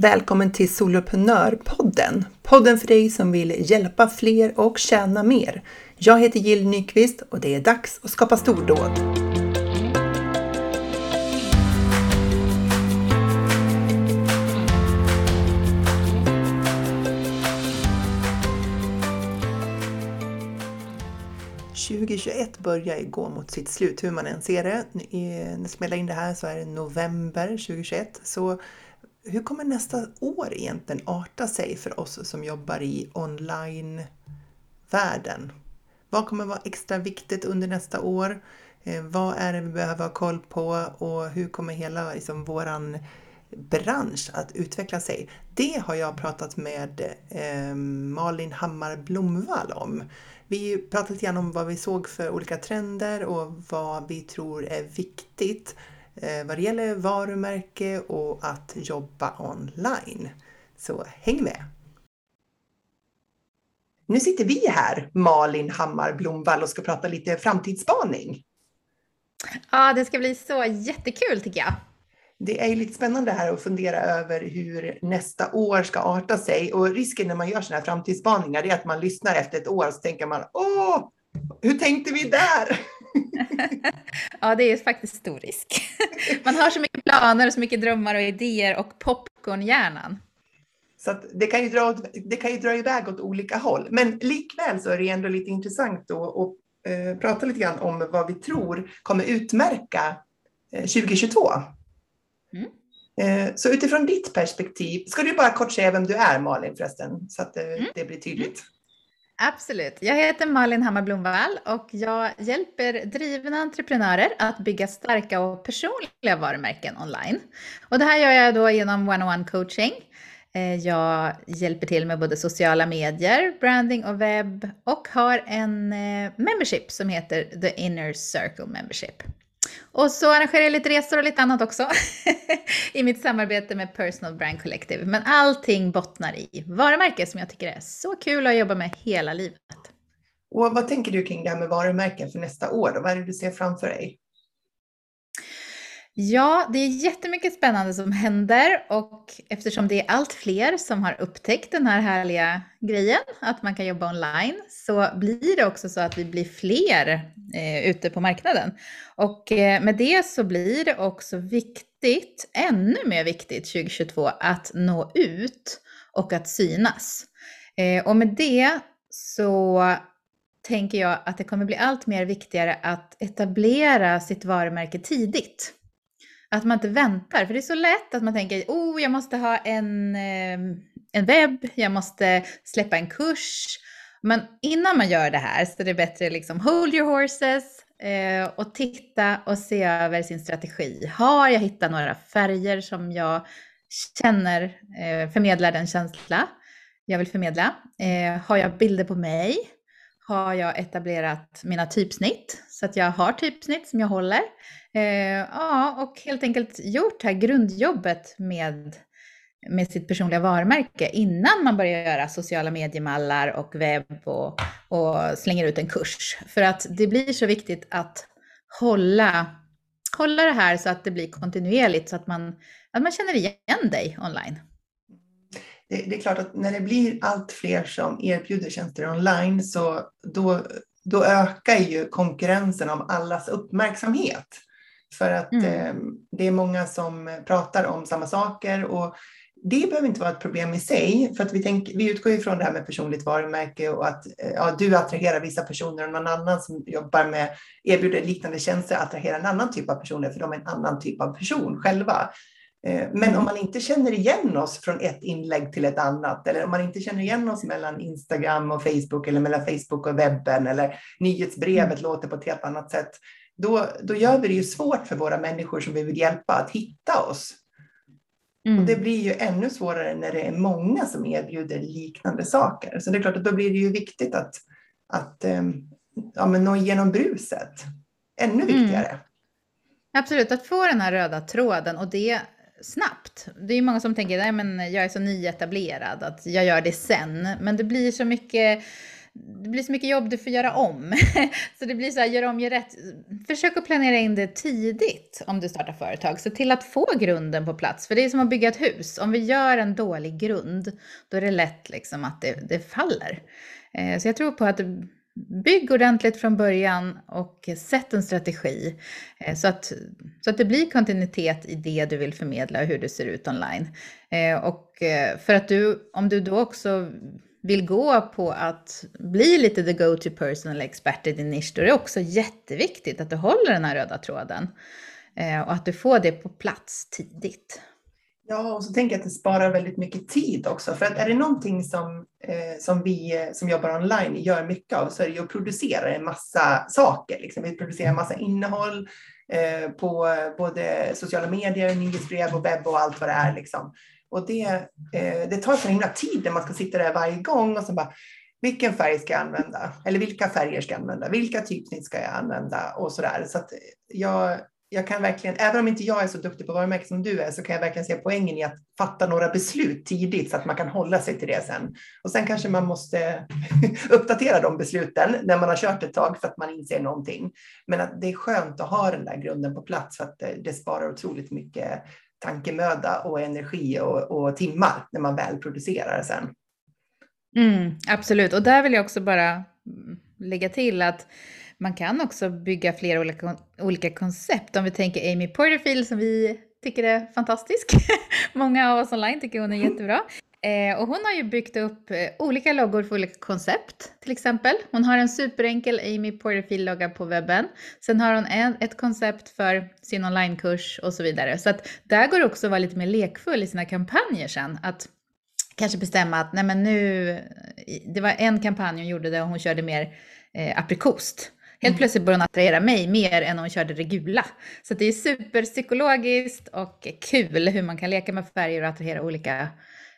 Välkommen till Soloprenörpodden! Podden för dig som vill hjälpa fler och tjäna mer. Jag heter Jill Nyqvist och det är dags att skapa stordåd. –2021 börjar gå mot sitt slut hur man än ser det. Eh, när jag spelar in det här så är det november 2021. Så hur kommer nästa år egentligen arta sig för oss som jobbar i online-världen? Vad kommer vara extra viktigt under nästa år? Eh, vad är det vi behöver ha koll på och hur kommer hela liksom, våran bransch att utveckla sig? Det har jag pratat med eh, Malin Hammar Blomvall om. Vi pratade lite grann om vad vi såg för olika trender och vad vi tror är viktigt Eh, vad det gäller varumärke och att jobba online. Så häng med! Nu sitter vi här, Malin Hammar Blomvall, och ska prata lite framtidsspaning. Ja, det ska bli så jättekul tycker jag. Det är ju lite spännande här att fundera över hur nästa år ska arta sig och risken när man gör sådana här framtidsspaningar är att man lyssnar efter ett år och så tänker man åh, hur tänkte vi där? ja, det är faktiskt stor risk. Man har så mycket planer och så mycket drömmar och idéer och popcornhjärnan. Så det, kan ju dra, det kan ju dra iväg åt olika håll. Men likväl så är det ändå lite intressant då att eh, prata lite grann om vad vi tror kommer utmärka eh, 2022. Mm. Eh, så utifrån ditt perspektiv, ska du bara kort säga vem du är Malin förresten, så att eh, mm. det blir tydligt. Absolut. Jag heter Malin Hammar Blomvall och jag hjälper drivna entreprenörer att bygga starka och personliga varumärken online. Och det här gör jag då genom one-on-one coaching. Eh, jag hjälper till med både sociala medier, branding och webb och har en eh, membership som heter The Inner Circle Membership. Och så arrangerar jag lite resor och lite annat också i mitt samarbete med Personal Brand Collective. Men allting bottnar i varumärke som jag tycker är så kul att jobba med hela livet. Och vad tänker du kring det här med varumärken för nästa år? Vad är det du ser framför dig? Ja, det är jättemycket spännande som händer och eftersom det är allt fler som har upptäckt den här härliga grejen, att man kan jobba online, så blir det också så att vi blir fler eh, ute på marknaden. Och eh, med det så blir det också viktigt, ännu mer viktigt 2022, att nå ut och att synas. Eh, och med det så tänker jag att det kommer bli allt mer viktigare att etablera sitt varumärke tidigt. Att man inte väntar, för det är så lätt att man tänker, oh, jag måste ha en, ehm, en webb, jag måste släppa en kurs. Men innan man gör det här så är det bättre liksom hold your horses eh, och titta och se över sin strategi. Har jag hittat några färger som jag känner eh, förmedlar den känsla jag vill förmedla? Eh, har jag bilder på mig? Har jag etablerat mina typsnitt så att jag har typsnitt som jag håller? Eh, ja, och helt enkelt gjort det här grundjobbet med, med sitt personliga varumärke innan man börjar göra sociala mediemallar och webb och, och slänger ut en kurs. För att det blir så viktigt att hålla, hålla det här så att det blir kontinuerligt så att man, att man känner igen dig online. Det, det, är klart att när det blir allt fler som erbjuder tjänster online så då, då ökar ju konkurrensen om allas uppmärksamhet. För att mm. eh, det är många som pratar om samma saker och det behöver inte vara ett problem i sig, för att vi, tänk, vi utgår ifrån det här med personligt varumärke och att eh, ja, du attraherar vissa personer och någon annan som jobbar med, erbjuder liknande tjänster attraherar en annan typ av personer, för de är en annan typ av person själva. Eh, men om man inte känner igen oss från ett inlägg till ett annat, eller om man inte känner igen oss mellan Instagram och Facebook, eller mellan Facebook och webben, eller nyhetsbrevet mm. låter på ett helt annat sätt, då, då gör vi det ju svårt för våra människor som vi vill hjälpa att hitta oss. Mm. Och det blir ju ännu svårare när det är många som erbjuder liknande saker. Så det är klart att då blir det ju viktigt att, att ehm, ja, men nå igenom bruset. Ännu mm. viktigare. Mm. Absolut, att få den här röda tråden och det snabbt. Det är många som tänker, nej men jag är så nyetablerad, att jag gör det sen. Men det blir så mycket det blir så mycket jobb du får göra om. så det blir så här, gör om, gör rätt. Försök att planera in det tidigt om du startar företag. Se till att få grunden på plats. För det är som att bygga ett hus. Om vi gör en dålig grund, då är det lätt liksom att det, det faller. Eh, så jag tror på att bygg ordentligt från början och sätt en strategi eh, så att, så att det blir kontinuitet i det du vill förmedla och hur det ser ut online. Eh, och eh, för att du, om du då också vill gå på att bli lite the go-to person eller expert i din nisch, då är det också jätteviktigt att du håller den här röda tråden och att du får det på plats tidigt. Ja, och så tänker jag att det sparar väldigt mycket tid också. För att är det någonting som, eh, som vi eh, som jobbar online gör mycket av så är det ju att producera en massa saker. Liksom. Vi producerar en massa innehåll eh, på eh, både sociala medier, nyhetsbrev och webb och allt vad det är. Liksom. Och det, eh, det tar så himla tid när man ska sitta där varje gång och så bara, vilken färg ska jag använda? Eller vilka färger ska jag använda? Vilka typsnitt ska jag använda? Och så där. Så att eh, jag, jag kan verkligen, även om inte jag är så duktig på varumärken som du är, så kan jag verkligen se poängen i att fatta några beslut tidigt så att man kan hålla sig till det sen. Och sen kanske man måste uppdatera de besluten när man har kört ett tag för att man inser någonting. Men att det är skönt att ha den där grunden på plats för att eh, det sparar otroligt mycket tankemöda och energi och, och timmar när man väl producerar sen. Mm, absolut, och där vill jag också bara mm, lägga till att man kan också bygga flera olika, olika koncept. Om vi tänker Amy Porterfield som vi tycker är fantastisk. Många av oss online tycker hon är jättebra. Eh, och hon har ju byggt upp eh, olika loggor för olika koncept, till exempel. Hon har en superenkel Amy Porterfield-logga på webben. Sen har hon en, ett koncept för sin onlinekurs och så vidare. Så att där går det också att vara lite mer lekfull i sina kampanjer sen. Att kanske bestämma att nej men nu, det var en kampanj hon gjorde där hon körde mer eh, aprikost. Helt mm. plötsligt började hon attrahera mig mer än hon körde det gula. Så det är superpsykologiskt och kul hur man kan leka med färger och attrahera olika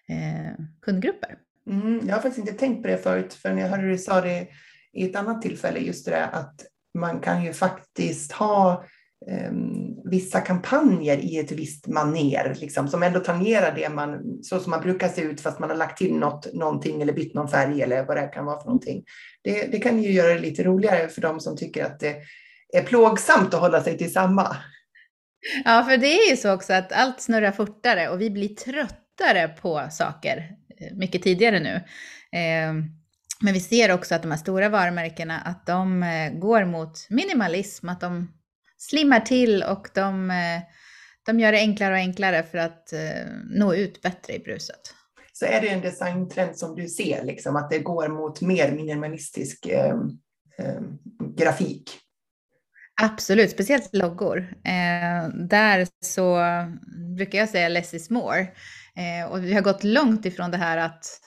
eh, kundgrupper. Mm, jag har faktiskt inte tänkt på det förut, för när jag hörde dig sa det i ett annat tillfälle, just det att man kan ju faktiskt ha Ehm, vissa kampanjer i ett visst maner, liksom, som ändå tangerar det man, så som man brukar se ut, fast man har lagt till något, någonting eller bytt någon färg eller vad det kan vara för någonting. Det, det kan ju göra det lite roligare för de som tycker att det är plågsamt att hålla sig till samma. Ja, för det är ju så också att allt snurrar fortare och vi blir tröttare på saker eh, mycket tidigare nu. Ehm, men vi ser också att de här stora varumärkena, att de eh, går mot minimalism, att de slimmar till och de, eh, de gör det enklare och enklare för att nå ut bättre i bruset. Så är det en designtrend som du ser, liksom, att det går mot mer minimalistisk eh, eh, grafik? Absolut, speciellt loggor. Eh, där så brukar jag säga less is more. Eh, och vi har gått långt ifrån det här att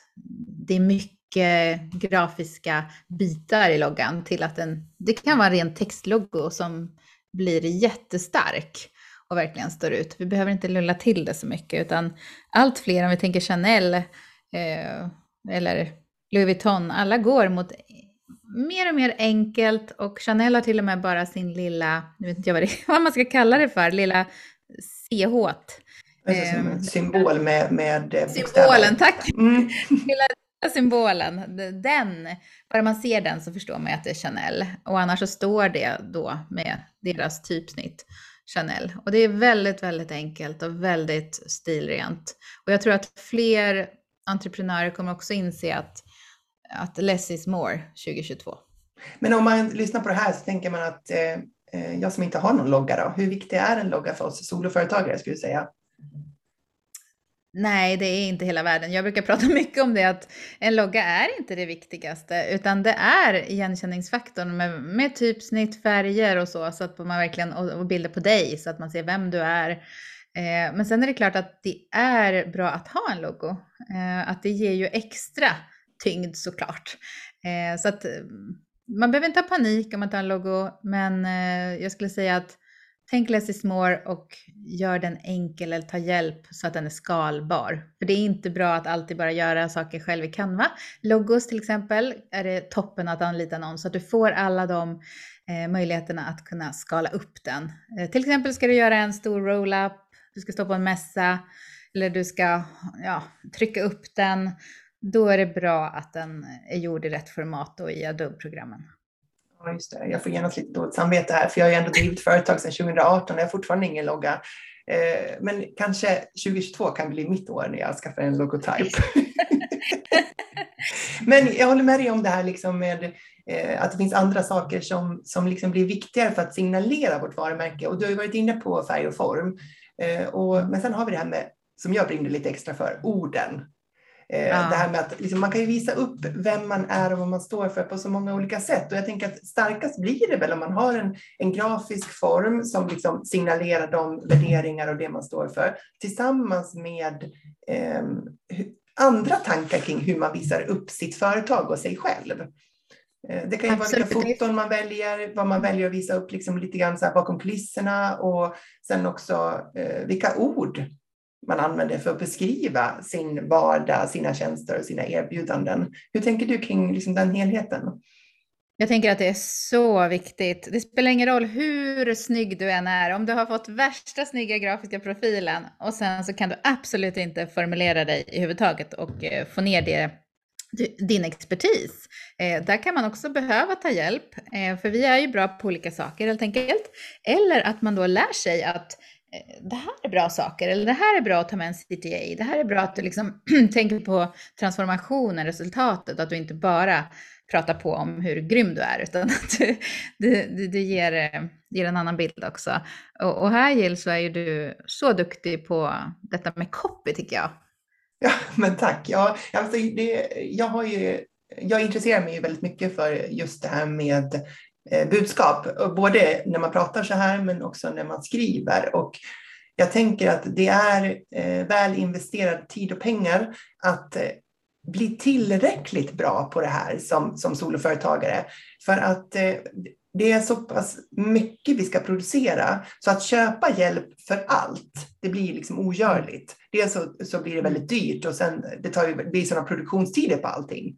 det är mycket grafiska bitar i loggan till att den, det kan vara en ren textlogo som blir jättestark och verkligen står ut. Vi behöver inte lulla till det så mycket utan allt fler, om vi tänker Chanel eh, eller Louis Vuitton, alla går mot mer och mer enkelt och Chanel har till och med bara sin lilla, nu vet inte jag vad, det, vad man ska kalla det för, lilla CH som en symbol med, med eh, Symbolen, tack! Mm. Lilla symbolen, den, bara man ser den så förstår man att det är Chanel. Och annars så står det då med deras typsnitt Chanel. Och det är väldigt, väldigt enkelt och väldigt stilrent. Och jag tror att fler entreprenörer kommer också inse att, att less is more 2022. Men om man lyssnar på det här så tänker man att eh, eh, jag som inte har någon logga då, hur viktig är en logga för oss soloföretagare skulle du säga? Nej, det är inte hela världen. Jag brukar prata mycket om det att en logga är inte det viktigaste, utan det är igenkänningsfaktorn med, med typsnitt, färger och så, så att man verkligen, och, bilder på dig så att man ser vem du är. Eh, men sen är det klart att det är bra att ha en logo, eh, att det ger ju extra tyngd såklart. Eh, så att mm, man behöver inte ha panik om man tar en logo, men eh, jag skulle säga att Tänk less is more och gör den enkel eller ta hjälp så att den är skalbar. För det är inte bra att alltid bara göra saker själv i Canva. Logos till exempel är det toppen att anlita någon så att du får alla de eh, möjligheterna att kunna skala upp den. Eh, till exempel ska du göra en stor roll-up, du ska stå på en mässa eller du ska ja, trycka upp den. då är det bra att den är gjord i rätt format och i Adobe-programmen. Ja, just det. Jag får genast lite dåligt samvete här, för jag har ju ändå drivit företag sedan 2018 och jag har fortfarande ingen logga. Eh, men kanske 2022 kan bli mitt år när jag skaffar en logotyp. men jag håller med dig om det här liksom med eh, att det finns andra saker som, som liksom blir viktigare för att signalera vårt varumärke. Och du har ju varit inne på färg och form. Eh, och, men sen har vi det här med, som jag brinner lite extra för, orden. Eh, ja. Det här med att liksom, man kan ju visa upp vem man är och vad man står för på så många olika sätt. Och jag tänker att starkast blir det väl om man har en, en grafisk form som liksom signalerar de värderingar och det man står för tillsammans med eh, andra tankar kring hur man visar upp sitt företag och sig själv. Eh, det kan ju Absolut. vara vilka foton man väljer, vad man väljer att visa upp liksom lite grann så bakom kulisserna och sen också eh, vilka ord man använder för att beskriva sin vardag, sina tjänster och sina erbjudanden. Hur tänker du kring liksom den helheten? Jag tänker att det är så viktigt. Det spelar ingen roll hur snygg du än är. Om du har fått värsta snygga grafiska profilen och sen så kan du absolut inte formulera dig i huvudtaget och eh, få ner det din expertis. Eh, där kan man också behöva ta hjälp, eh, för vi är ju bra på olika saker helt enkelt. Eller att man då lär sig att Eh, det här är bra saker, eller det här är bra att ta med en CTA, det här är bra att du liksom tänker på transformationen, resultatet, att du inte bara pratar på om hur grym du är, utan att du, du, du ger, eh, ger en annan bild också. Och, och här Jill så är ju du så duktig på detta med copy tycker jag. Ja, men tack. Ja, alltså det, jag, har ju, jag intresserar mig ju väldigt mycket för just det här med Eh, budskap, både när man pratar så här men också när man skriver. Och jag tänker att det är eh, väl investerad tid och pengar att eh, bli tillräckligt bra på det här som, som soloföretagare. För att det är så pass mycket vi ska producera så att köpa hjälp för allt, det blir liksom ogörligt. Dels så, så blir det väldigt dyrt och sen det tar ju, blir sådana produktionstider på allting.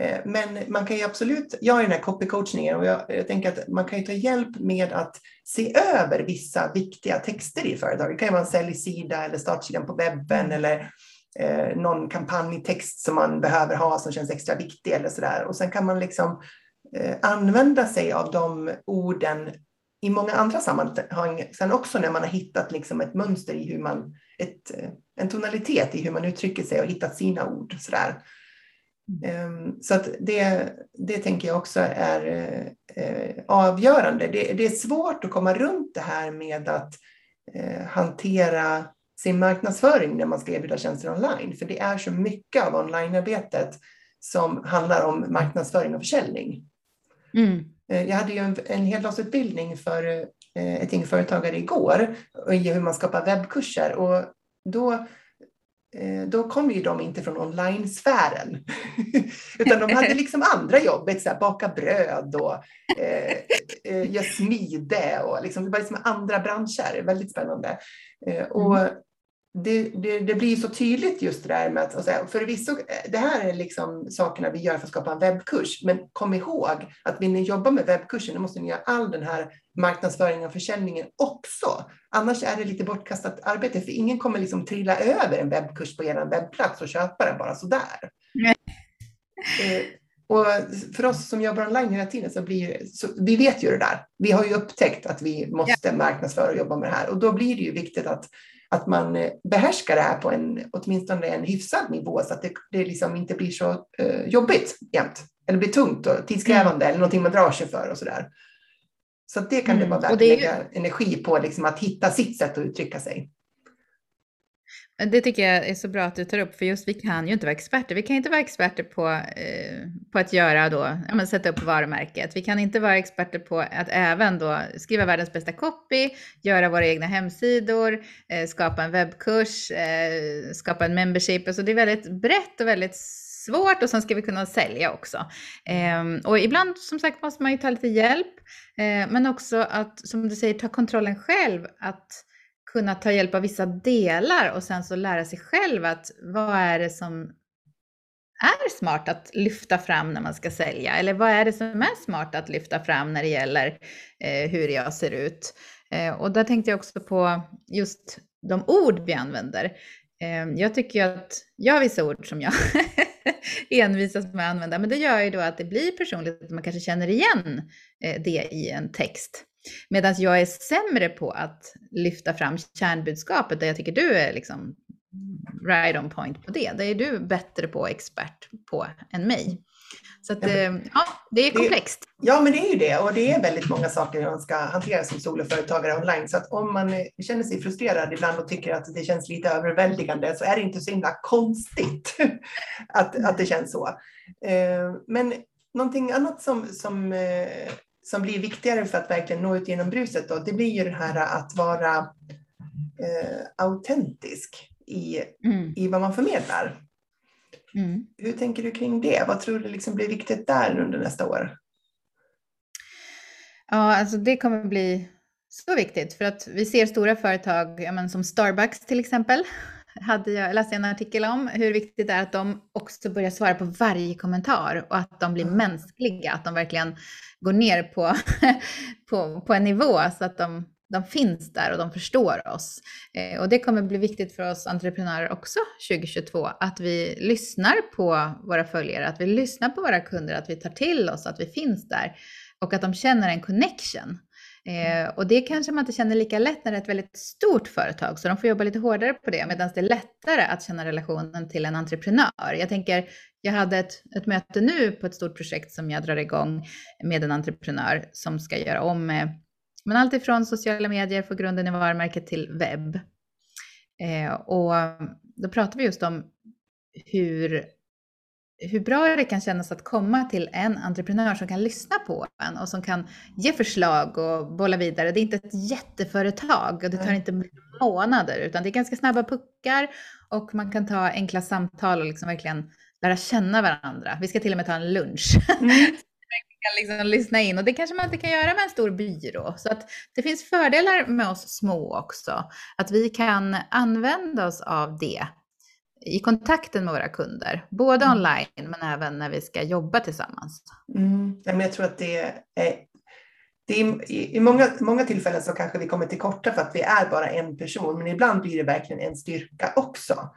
Eh, men man kan ju absolut, jag har den här copycoachningen och jag, jag, tänker att man kan ju ta hjälp med att se över vissa viktiga texter i företaget. Det kan ju vara en säljsida eller startsidan på webben eller eh, någon kampanjtext som man behöver ha som känns extra viktig eller sådär. Och sen kan man liksom eh, använda sig av de orden i många andra sammanhang sen också när man har hittat liksom ett mönster i hur man, ett, eh, en tonalitet i hur man uttrycker sig och hittat sina ord. Sådär. Ehm, så att det, det tänker jag också är eh, avgörande. Det, det, är svårt att komma runt det här med att eh, hantera sin marknadsföring när man ska erbjuda tjänster online. För det är så mycket av onlinearbetet som handlar om marknadsföring och försäljning. Mm. Eh, jag hade ju en, en heldagsutbildning för ett gäng företagare igår i hur man skapar webbkurser och då Eh, då kom ju de inte från online-sfären. Utan de hade liksom andra jobb, så här, baka bröd och eh, eh, göra smide. Och liksom, det var liksom andra branscher, väldigt spännande. Eh, och mm det, det, det, blir så tydligt just det där med att, alltså, förvisso, det här är liksom sakerna vi gör för att skapa en webbkurs, men kom ihåg att vill ni jobba med webbkursen, då måste ni göra all den här marknadsföringen och försäljningen också. Annars är det lite bortkastat arbete, för ingen kommer liksom trilla över en webbkurs på er webbplats och köpa den bara sådär. Nej. Eh, och för oss som jobbar online hela tiden så blir så, vi vet ju det där. Vi har ju upptäckt att vi måste marknadsföra och jobba med det här och då blir det ju viktigt att att man eh, behärskar det här på en, åtminstone en hyfsad nivå så att det, det liksom inte blir så uh, jobbigt jämt. Eller blir tungt och tidskrävande mm. eller någonting man drar sig för och sådär. Så det kan mm. det vara värt att lägga energi på, liksom att hitta sitt sätt att uttrycka sig. Det tycker jag är så bra att du tar upp, för just vi kan ju inte vara experter. Vi kan inte vara experter på, eh, på att göra då, ja, men sätta upp varumärket. Vi kan inte vara experter på att även då skriva världens bästa copy, göra våra egna hemsidor, eh, skapa en webbkurs, eh, skapa en membership. Alltså det är väldigt brett och väldigt svårt och sen ska vi kunna sälja också. Eh, och ibland som sagt måste man ju ta lite hjälp, eh, men också att som du säger ta kontrollen själv. att kunna ta hjälp av vissa delar och sen så lära sig själv att vad är det som är smart att lyfta fram när man ska sälja? Eller vad är det som är smart att lyfta fram när det gäller eh, hur jag ser ut? Eh, och där tänkte jag också på just de ord vi använder. Eh, jag tycker att jag har vissa ord som jag envisas med att använda. Men det gör ju då att det blir personligt, att man kanske känner igen eh, det i en text. Medan jag är sämre på att lyfta fram kärnbudskapet, där jag tycker du är liksom right on point på det. Det är du bättre på, expert på, än mig. Så att, eh, ja, det är komplext. Ja, men det är ju det. Och det är väldigt många saker man ska hantera som soloföretagare online. Så att om man känner sig frustrerad ibland och tycker att det känns lite överväldigande så är det inte så himla konstigt att, att det känns så. Eh, men någonting annat som, som, eh, som blir viktigare för att verkligen nå ut genom bruset, då, det blir ju det här att vara eh, autentisk i, mm. i vad man förmedlar. Mm. Hur tänker du kring det? Vad tror du liksom blir viktigt där under nästa år? Ja, alltså det kommer bli så viktigt för att vi ser stora företag ja, men som Starbucks till exempel. Hade jag läst en artikel om hur viktigt det är att de också börjar svara på varje kommentar och att de blir mänskliga, att de verkligen går ner på, på, på en nivå så att de de finns där och de förstår oss. Eh, och det kommer bli viktigt för oss entreprenörer också 2022, att vi lyssnar på våra följare, att vi lyssnar på våra kunder, att vi tar till oss att vi finns där och att de känner en connection. Eh, och det kanske man inte känner lika lätt när det är ett väldigt stort företag, så de får jobba lite hårdare på det, medan det är lättare att känna relationen till en entreprenör. Jag tänker, jag hade ett, ett möte nu på ett stort projekt som jag drar igång med en entreprenör som ska göra om eh, men allt ifrån sociala medier får grunden i varumärket till webb. Eh, och då pratar vi just om hur, hur bra det kan kännas att komma till en entreprenör som kan lyssna på en och som kan ge förslag och bolla vidare. Det är inte ett jätteföretag och det tar inte månader utan det är ganska snabba puckar och man kan ta enkla samtal och liksom verkligen lära känna varandra. Vi ska till och med ta en lunch. Mm. kan liksom lyssna in och det kanske man inte kan göra med en stor byrå. Så att det finns fördelar med oss små också. Att vi kan använda oss av det i kontakten med våra kunder, både mm. online men även när vi ska jobba tillsammans. Mm. Jag tror att det är, det är i många, många tillfällen så kanske vi kommer till korta för att vi är bara en person, men ibland blir det verkligen en styrka också.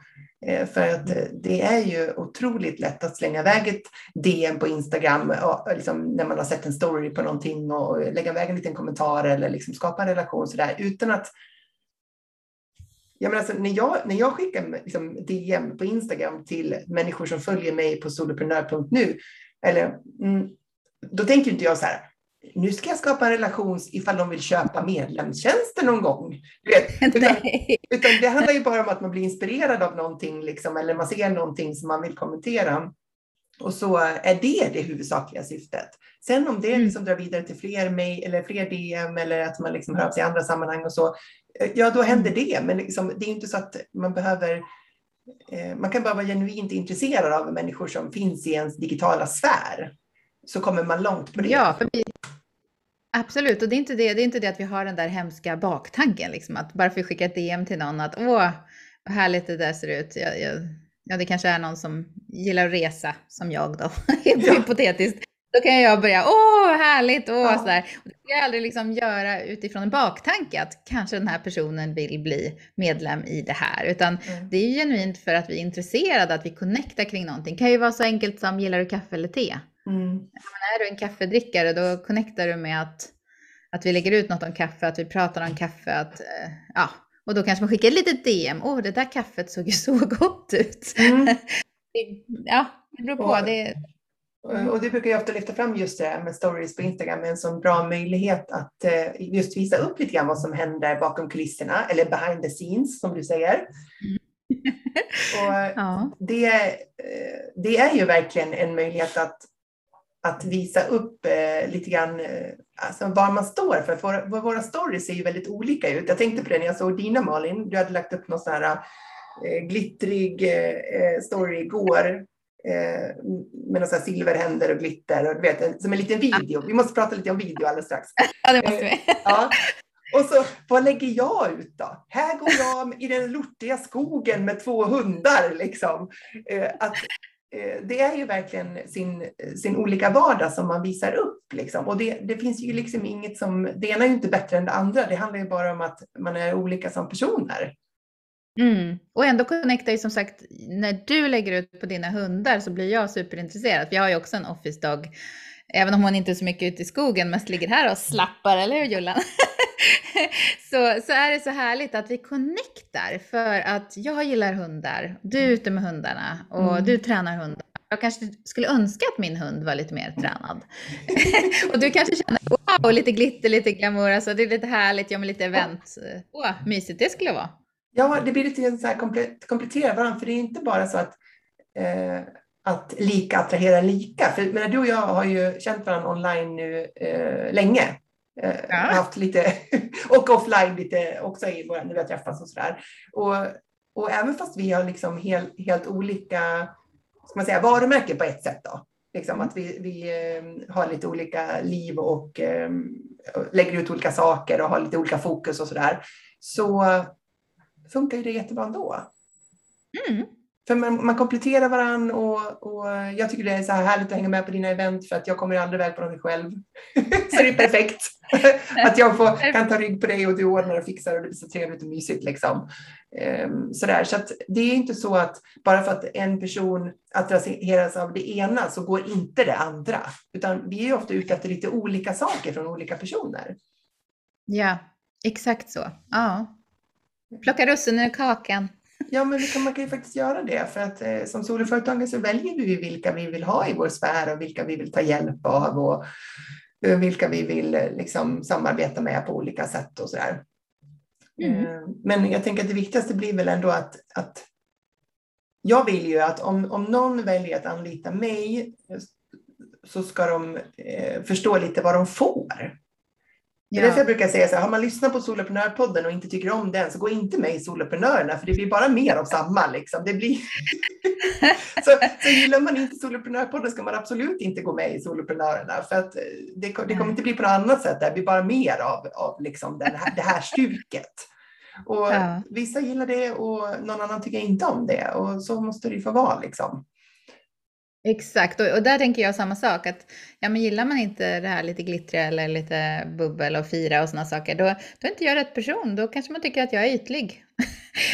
Eh, för att eh, det är ju otroligt lätt att slänga iväg ett DM på Instagram och liksom när man har sett en story på någonting och lägga iväg en liten kommentar eller liksom skapa en relation så där utan att jag menar, alltså, när, jag, när jag skickar liksom DM på Instagram till människor som följer mig på soloprenör.nu, eller, mm, då tänker inte jag så här, nu ska jag skapa en relation ifall de vill köpa medlemstjänster någon gång. Vet, utan, utan, det handlar ju bara om att man blir inspirerad av någonting, liksom, eller man ser någonting som man vill kommentera. Och så är det det huvudsakliga syftet. Sen om det mm. liksom drar vidare till fler mail eller fler DM eller att man liksom hör av sig i andra sammanhang och så, eh, ja då händer mm. det. Men liksom, det är inte så att man behöver eh, man kan bara vara genuint intresserad av människor som finns i ens digitala sfär. Så kommer man långt på det. Ja, vi, Absolut, och det är, inte det, det är inte det att vi har den där hemska baktanken, liksom, att bara för att vi skickar ett DM till någon att åh, vad härligt det där ser ut. Jag, jag, ja, det kanske är någon som gillar att resa, som jag då, helt ja. hypotetiskt. Då kan jag börja, åh härligt, åh ja. sådär. Och det ska jag aldrig liksom göra utifrån en baktanke att kanske den här personen vill bli medlem i det här. Utan mm. det är genuint för att vi är intresserade, att vi connectar kring någonting. Det kan ju vara så enkelt som, gillar du kaffe eller te? Mm. är du en kaffedrickare då connectar du med att, att vi lägger ut något om kaffe, att vi pratar om kaffe, att, eh, ja, och då kanske man skickar ett litet DM. Åh, det där kaffet såg ju så gott ut. Mm. ja, det beror på. Och, det, och det brukar jag ofta lyfta fram just det här med stories på Instagram, en sån bra möjlighet att eh, just visa upp lite grann vad som händer bakom kulisserna, eller behind the scenes som du säger. Mm. och ja. det, eh, det är ju verkligen en möjlighet att att visa upp eh, lite grann eh, alltså var man står för. för våra, våra stories ser ju väldigt olika ut. Jag tänkte på det när jag såg dina Malin. Du hade lagt upp någon sån här eh, glittrig eh, story igår eh, med här silverhänder och glitter och du vet, som en liten video. Vi måste prata lite om video alldeles strax. Ja, det måste vi. Eh, ja. Och så, vad lägger jag ut då? Här går jag i den lortiga skogen med två hundar. Liksom. Eh, att, Eh, Eh, det är ju verkligen sin, sin olika vardag som man visar upp. Liksom. Och det, det, finns ju liksom inget som, det ena är ju inte bättre än det andra. Det handlar ju bara om att man är olika som personer. Mm. Och ändå connectar ju som sagt, när du lägger ut på dina hundar så blir jag superintresserad. För jag har ju också en Office-dag även om hon inte är så mycket ute i skogen, mest ligger här och slappar, eller hur Jullan? så, så är det så härligt att vi connectar för att jag gillar hundar, du är ute med hundarna och mm. du tränar hundar. Jag kanske skulle önska att min hund var lite mer tränad. och du kanske känner, wow, lite glitter, lite glamour, alltså det är lite härligt, jag med lite event. Åh, oh, mysigt det skulle vara. Ja, det blir lite så här komplettera varandra, för det är inte bara så att, eh, att lika attraherar lika. För men du och jag har ju känt varandra online nu eh, länge. Eh, ja. haft lite, och offline lite också i våra, när vi har träffats och sådär. Och, och även fast vi har liksom helt, helt olika ska man säga, varumärken på ett sätt då. Liksom att vi, vi eh, har lite olika liv och eh, lägger ut olika saker och har lite olika fokus och sådär. Så funkar ju det jättebra ändå. Mm. För man, man kompletterar varandra och, och jag tycker det är så här härligt att hänga med på dina event för att jag kommer aldrig iväg på dem själv. så det är perfekt. att jag får, kan ta rygg på dig och du ordnar och fixar och det blir så trevligt och mysigt. Liksom. Um, sådär. Så att det är inte så att bara för att en person attraheras av det ena så går inte det andra. Utan vi är ofta ute efter lite olika saker från olika personer. Ja, exakt så. Ja. Plocka russinen ur kakan. Ja, men kan, man kan ju faktiskt göra det. För att eh, som soloföretagare så väljer vi vilka vi vill ha i vår sfär och vilka vi vill ta hjälp av och eh, vilka vi vill eh, liksom, samarbeta med på olika sätt och sådär. Mm. Eh, men jag tänker att det viktigaste blir väl ändå att, att jag vill ju att om, om någon väljer att anlita mig så ska de eh, förstå lite vad de får. Det är därför jag brukar säga så här, har man lyssnat på Soloprenörpodden och inte tycker om den så gå inte med i Soloprenörerna för det blir bara mer av samma. Liksom. Det blir... så, så gillar man inte Soloprenörpodden ska man absolut inte gå med i Soloprenörerna för att eh, det, det kommer inte bli på något annat sätt. Det blir bara mer av, av liksom den här, det här stuket. Och ja. Vissa gillar det och någon annan tycker inte om det och så måste det ju få vara. Liksom. Exakt, och, och, där tänker jag samma sak. Att, ja, men gillar man inte det här lite glittriga eller lite bubbel och fira och sådana saker, då, då är inte jag rätt person. Då kanske man tycker att jag är ytlig.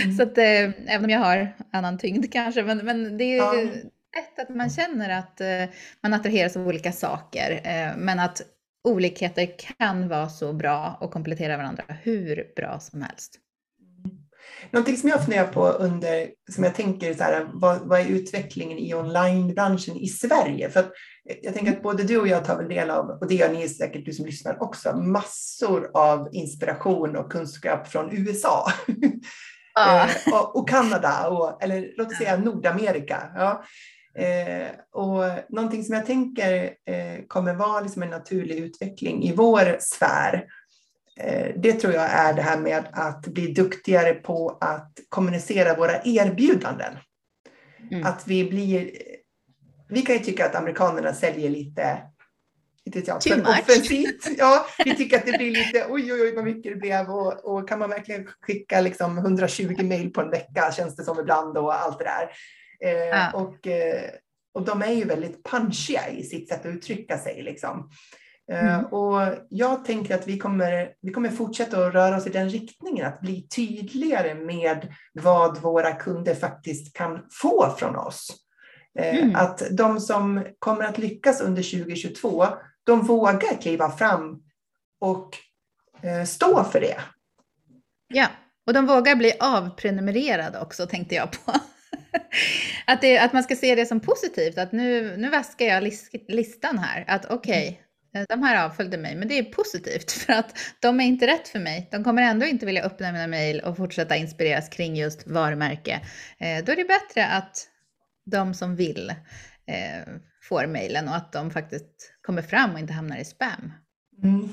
Mm. så att, eh, även om jag har annan tyngd kanske, men, men det är ja. ett att man känner att eh, man attraheras av olika saker, eh, men att olikheter kan vara så bra och komplettera varandra hur bra som helst. Någonting som jag funderar på under, som jag tänker så här, vad, vad är utvecklingen i onlinebranschen i Sverige? För jag tänker att både du och jag tar väl del av, och det gör ni säkert du som lyssnar också, massor av inspiration och kunskap från USA. Ah. och, och, Kanada, och, eller låt oss säga Nordamerika. Ja. Eh, och någonting som jag tänker eh, kommer vara liksom en naturlig utveckling i vår sfär Eh, det tror jag är det här med att bli duktigare på att kommunicera våra erbjudanden. Mm. Att vi blir... Vi kan ju tycka att amerikanerna säljer lite inte jag, för offensivt. Ja, vi tycker att det blir lite oj, oj, oj vad mycket det blev och, och kan man verkligen skicka liksom 120 mejl på en vecka känns det som ibland och allt det där. Eh, ja. och, eh, och de är ju väldigt punchiga i sitt sätt att uttrycka sig. Liksom. Eh, mm. Och jag tänker att vi kommer, vi kommer fortsätta att röra oss i den riktningen, att bli tydligare med vad våra kunder faktiskt kan få från oss. Eh, mm. Att de som kommer att lyckas under 2022, de vågar kliva fram och eh, stå för det. Ja, och de vågar bli avprenumererade också tänkte jag på. att, det, att man ska se det som positivt, att nu, nu vaskar jag list, listan här. Att okej, okay, Eh, Eh, de här avföljde mig, men det är positivt för att de är inte rätt för mig. De kommer ändå inte vilja öppna mina mejl och fortsätta inspireras kring just varumärke. Eh, då är det bättre att de som vill eh, får mejlen och att de faktiskt kommer fram och inte hamnar i spam. Mm.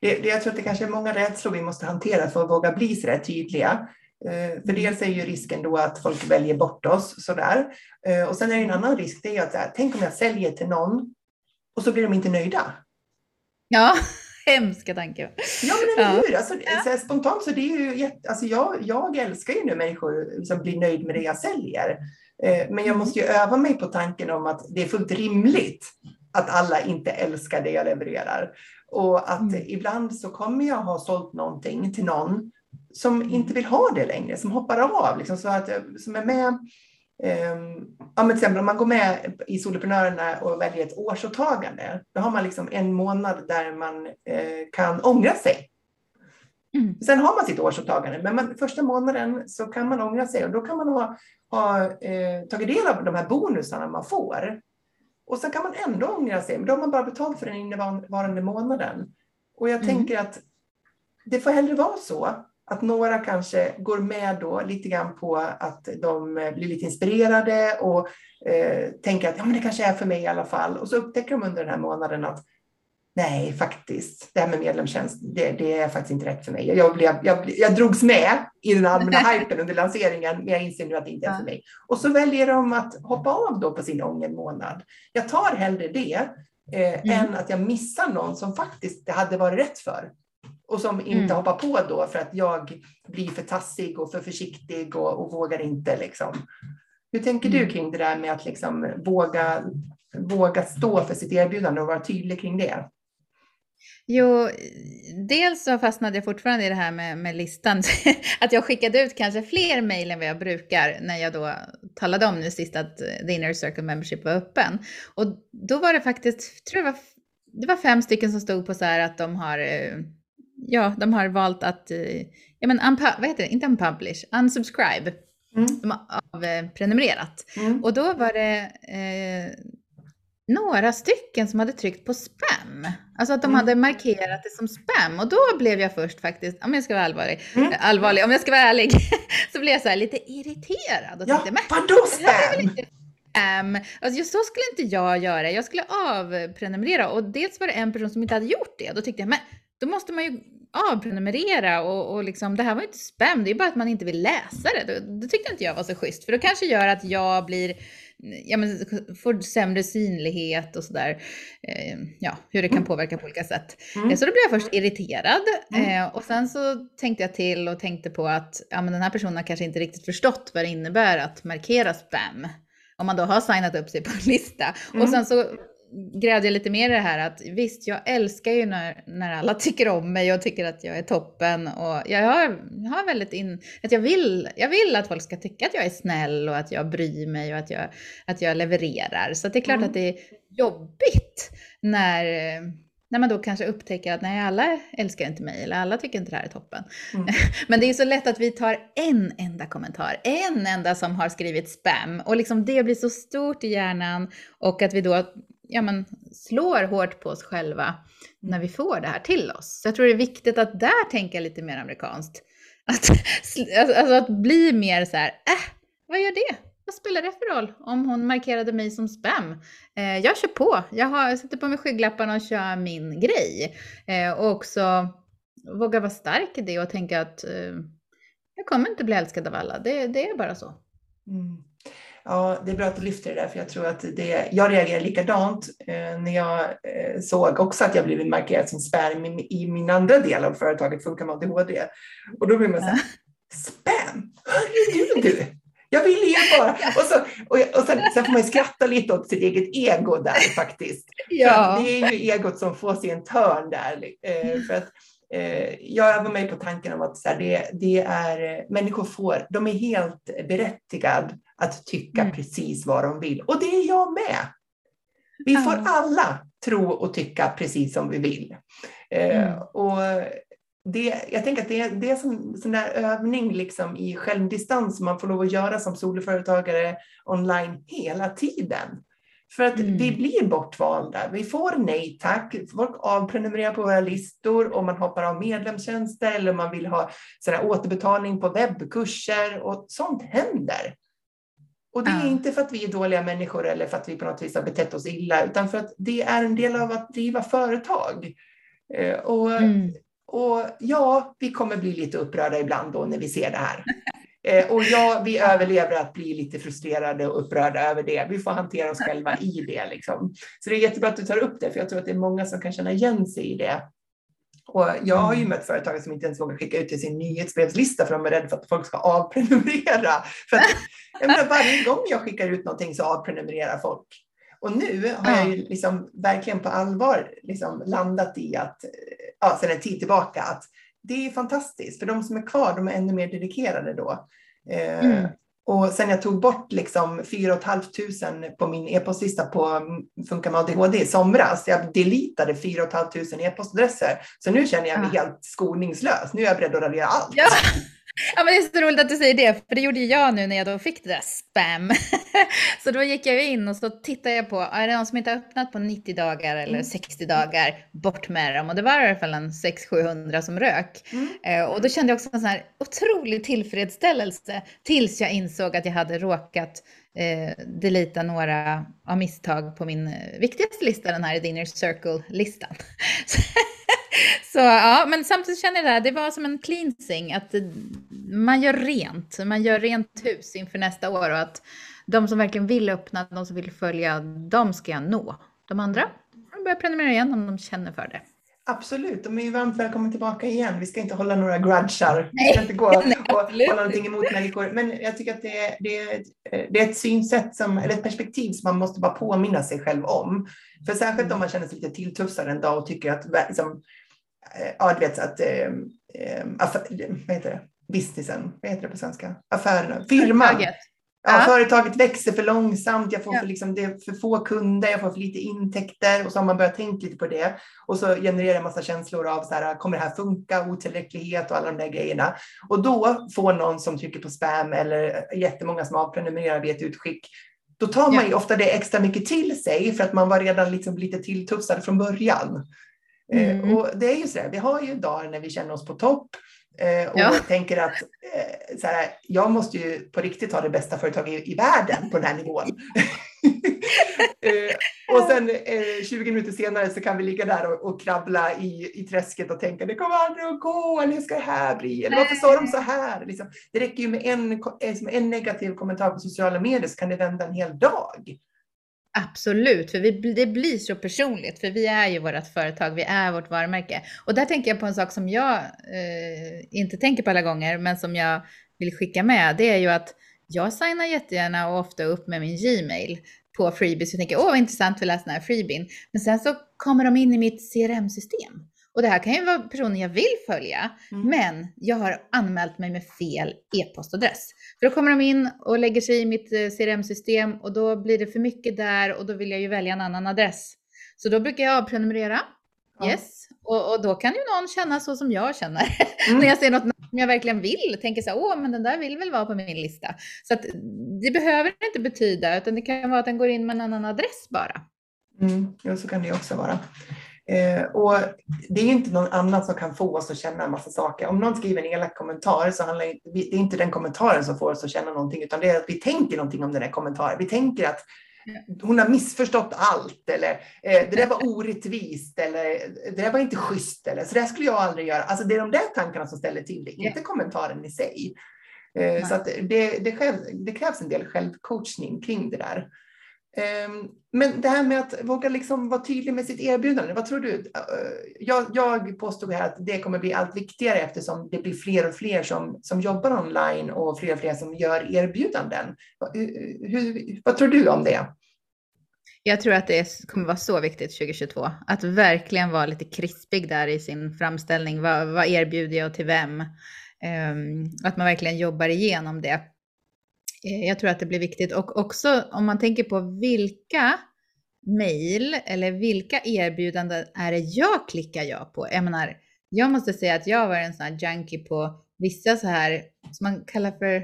Det, det, jag tror att det kanske är många rädslor vi måste hantera för att våga bli så där tydliga. För dels är ju risken då att folk väljer bort oss sådär. Och sen är det en annan risk, det är att här, tänk om jag säljer till någon och så blir de inte nöjda. Ja, hemska tanke. Ja, men eller hur? Alltså, ja. så spontant så det är ju jätte, alltså jag, jag älskar ju när människor som blir nöjd med det jag säljer. Eh, men jag mm. måste ju öva mig på tanken om att det är fullt rimligt att alla inte älskar det jag levererar. Och att mm. ibland så kommer jag ha sålt någonting till någon som inte vill ha det längre, som hoppar av, liksom, så att, som är med ja, men till exempel om man går med i Soloprenörerna och väljer ett årsåtagande, då har man liksom en månad där man eh, kan ångra sig. Mm. Sen har man sitt årsåtagande, men man, första månaden så kan man ångra sig och då kan man ha, ha eh, tagit del av de här bonusarna man får. Och sen kan man ändå ångra sig, men då har man bara betalt för den innevarande månaden. Och jag mm. tänker att det får hellre vara så att några kanske går med då lite grann på att de blir lite inspirerade och eh, tänker att ja, men det kanske är för mig i alla fall. Och så upptäcker de under den här månaden att nej, faktiskt, det här med medlemstjänst, det, det är faktiskt inte rätt för mig. Jag, blev, jag, jag drogs med i den allmänna hypen under lanseringen, men jag inser nu att det inte är för mig. Och så väljer de att hoppa av då på sin ångermånad. Jag tar hellre det eh, mm. än att jag missar någon som faktiskt det hade varit rätt för och som inte mm. hoppar på då för att jag blir för tassig och för försiktig och, och vågar inte. Liksom. Hur tänker du mm. kring det där med att liksom våga, våga stå för sitt erbjudande och vara tydlig kring det? Jo, dels så fastnade jag fortfarande i det här med, med listan. att jag skickade ut kanske fler mejl än vad jag brukar när jag då talade om nu sist att The Inner Circle Membership var öppen. Och då var det faktiskt, tror jag var, det var fem stycken som stod på så här att de har eh, ja, de har valt att, eh, ja men, vad heter det, inte unpublish, unsubscribe. Mm. De har avprenumererat. Mm. Och då var det eh, några stycken som hade tryckt på spam. Alltså att de mm. hade markerat det som spam. Och då blev jag först faktiskt, om jag ska vara allvarlig, mm. allvarlig om jag ska vara ärlig, så blev jag så här lite irriterad. Och ja, tänkte, vadå spam? Um, alltså så skulle inte jag göra. Jag skulle avprenumerera och dels var det en person som inte hade gjort det. Då tyckte jag, men då måste man ju avprenumerera och, och liksom, det här var ju inte spam, det är bara att man inte vill läsa det. Det, det tyckte inte jag var så schysst, för det kanske gör att jag blir, ja men får sämre synlighet och sådär. Eh, ja, hur det kan mm. påverka på olika sätt. Mm. Så då blev jag först irriterad mm. eh, och sen så tänkte jag till och tänkte på att ja, men den här personen har kanske inte riktigt förstått vad det innebär att markera spam om man då har signat upp sig på en lista. Mm. Och sen så grävde jag lite mer i det här att visst, jag älskar ju när, när alla tycker om mig och tycker att jag är toppen och jag har, jag har väldigt in, att jag vill, jag vill att folk ska tycka att jag är snäll och att jag bryr mig och att jag, att jag levererar. Så det är klart mm. att det är jobbigt när, när man då kanske upptäcker att nej, alla älskar inte mig eller alla tycker inte det här är toppen. Mm. Men det är så lätt att vi tar en enda kommentar, en enda som har skrivit spam och liksom det blir så stort i hjärnan och att vi då ja, men, slår hårt på oss själva när vi får det här till oss. Så jag tror det är viktigt att där tänka lite mer amerikanskt. Att, alltså att bli mer så här, äh, vad gör det? Vad spelar det för roll om hon markerade mig som spam? Eh, jag kör på, jag, har, jag sätter på mig skygglapparna och kör min grej. Eh, och också våga vara stark i det och tänka att eh, jag kommer inte bli älskad av alla, det, det är bara så. Mm. Ja, det är bra att du lyfter det där, för jag tror att det, jag reagerar likadant eh, när jag eh, såg också att jag blivit markerad som spam i, i min andra del av företaget Funka med ADHD. Och då blir man så här, spam? Hörru du! Jag vill ju bara... Och, så, och, och sen, sen, får man ju skratta lite åt sitt eget ego där faktiskt. Ja. Det är ju egot som får sig en törn där. Eh, för att, eh, jag var med på tanken om att så här, det, det är, människor får, de är helt berättigade att tycka mm. precis vad de vill. Och det är jag med. Vi får alla tro och tycka precis som vi vill. Eh, mm. och det, jag tänker att det, det är en sån där övning liksom i självdistans som man får lov att göra som soloföretagare online hela tiden. För att mm. vi blir bortvalda. Vi får nej tack. Folk avprenumererar på våra listor och man hoppar av medlemstjänster eller man vill ha sådär återbetalning på webbkurser och sånt händer. Och det är ja. inte för att vi är dåliga människor eller för att vi på något vis har betett oss illa, utan för att det är en del av att driva företag. Eh, och, mm. och ja, vi kommer bli lite upprörda ibland då när vi ser det här. Eh, och ja, vi överlever att bli lite frustrerade och upprörda över det. Vi får hantera oss själva i det. Liksom. Så det är jättebra att du tar upp det, för jag tror att det är många som kan känna igen sig i det. Och jag har ju mm. mött företagare som inte ens vågar skicka ut till sin nyhetsbrevslista för de är rädda för att folk ska avprenumerera. För att, jag menar, varje gång jag skickar ut någonting så avprenumererar folk. Och nu har jag ju liksom verkligen på allvar liksom landat i att, ja, sedan en tid tillbaka, att det är fantastiskt, för de som är kvar, de är ännu mer dedikerade då. Eh, mm. Och sen jag tog bort liksom 4 500 på min e-postlista på mm, Funka med ADHD i somras. Jag deletade 4 500 e-postadresser. Så nu känner jag mig ja. helt skoningslös. Nu är jag beredd att radera allt. Ja. Ja, men det är så roligt att du säger det, för det gjorde jag nu när jag då fick det där spam. så då gick jag in och så tittade jag på, är det någon som inte har öppnat på 90 dagar eller 60 mm. dagar, bort med dem. Och det var i alla fall en 600-700 som rök. Mm. Eh, och då kände jag också en sån här otrolig tillfredsställelse tills jag insåg att jag hade råkat eh, delita några av misstag på min eh, viktigaste lista, den här Dinner Circle-listan. Så ja, men samtidigt känner jag det här, det var som en cleansing, att man gör rent, man gör rent hus inför nästa år och att de som verkligen vill öppna, de som vill följa, de ska jag nå. De andra de börjar prenumerera igen om de känner för det. Absolut, de är ju varmt välkomna tillbaka igen. Vi ska inte hålla några grudgar. Vi ska inte gå och hålla någonting emot människor. Men jag tycker att det är, det är, det är ett synsätt, som, eller ett perspektiv som man måste bara påminna sig själv om. För särskilt om man känner sig lite tilltufsad en dag och tycker att liksom, Eh, ja, du vet att, eh, eh, affär, vad heter det, businessen, vad heter det på svenska? Affärerna, firman. Företaget. Ja, företaget växer för långsamt, jag får ja. för, liksom, det är för få kunder, jag får för lite intäkter och så har man börjat tänka lite på det. Och så genererar en massa känslor av så här, kommer det här funka, otillräcklighet och alla de där grejerna. Och då får någon som trycker på spam eller jättemånga som avprenumererar vid ett utskick, då tar man ju ofta det extra mycket till sig för att man var redan liksom lite tilltufsad från början. Eh, mm. Och det är ju så här, vi har ju dagar när vi känner oss på topp eh, och ja. tänker att eh, så här, jag måste ju på riktigt ha det bästa företaget i, i världen på den här nivån. och sen 20 minuter senare så kan vi ligga där och, och krabbla i, i träsket och tänka det kommer aldrig att gå, eller hur ska det här bli, eller varför sa de så här? Liksom, det räcker ju med en, en negativ kommentar på sociala medier så kan det vända en hel dag. Absolut, för vi, det blir så personligt, för vi är ju vårt företag, vi är vårt varumärke. Och där tänker jag på en sak som jag eh, inte tänker på alla gånger, men som jag vill skicka med, det är ju att jag signar jättegärna och ofta upp med min Gmail på freebies och tänker åh vad intressant att läsa den här Freebin? Men sen så kommer de in i mitt CRM-system och det här kan ju vara personer jag vill följa, mm. men jag har anmält mig med fel e-postadress. För då kommer de in och lägger sig i mitt eh, CRM-system och då blir det för mycket där och då vill jag ju välja en annan adress. Så då brukar jag avprenumerera. Ja. Yes. Och, och, då kan ju någon känna så som jag känner. Mm. När jag ser något som jag verkligen vill, tänker så här, åh, men den där vill väl vara på min lista. Så att det behöver inte betyda, utan det kan vara att den går in med en annan adress bara. Mm, ja, så kan det också vara. Eh, och det är inte någon annan som kan få oss att känna en massa saker. Om någon skriver en elak kommentar så handlar det är inte den kommentaren som får oss att känna någonting, utan det är att vi tänker någonting om den här kommentaren. Vi tänker att hon har missförstått allt eller eh, det där var orättvist eller det där var inte schysst eller så där skulle jag aldrig göra. Alltså det är de där tankarna som ställer till det, inte kommentaren i sig. Eh, så det, det, själv, det krävs en del självcoachning kring det där. Ehm, men det här med att våga liksom vara tydlig med sitt erbjudande, vad tror du? Eh, jag, jag påstod här att det kommer bli allt viktigare eftersom det blir fler och fler som, som jobbar online och fler och fler som gör erbjudanden. Hur, vad tror du om det? Jag tror att det kommer vara så viktigt 2022 att verkligen vara lite krispig där i sin framställning. Vad, vad erbjuder jag och till vem? Ehm, att man verkligen jobbar igenom det Eh, jag tror att det blir viktigt och också om man tänker på vilka mejl eller vilka erbjudanden är det jag klickar ja på? Jag menar, jag måste säga att jag var en sån här junkie på vissa så här som man kallar för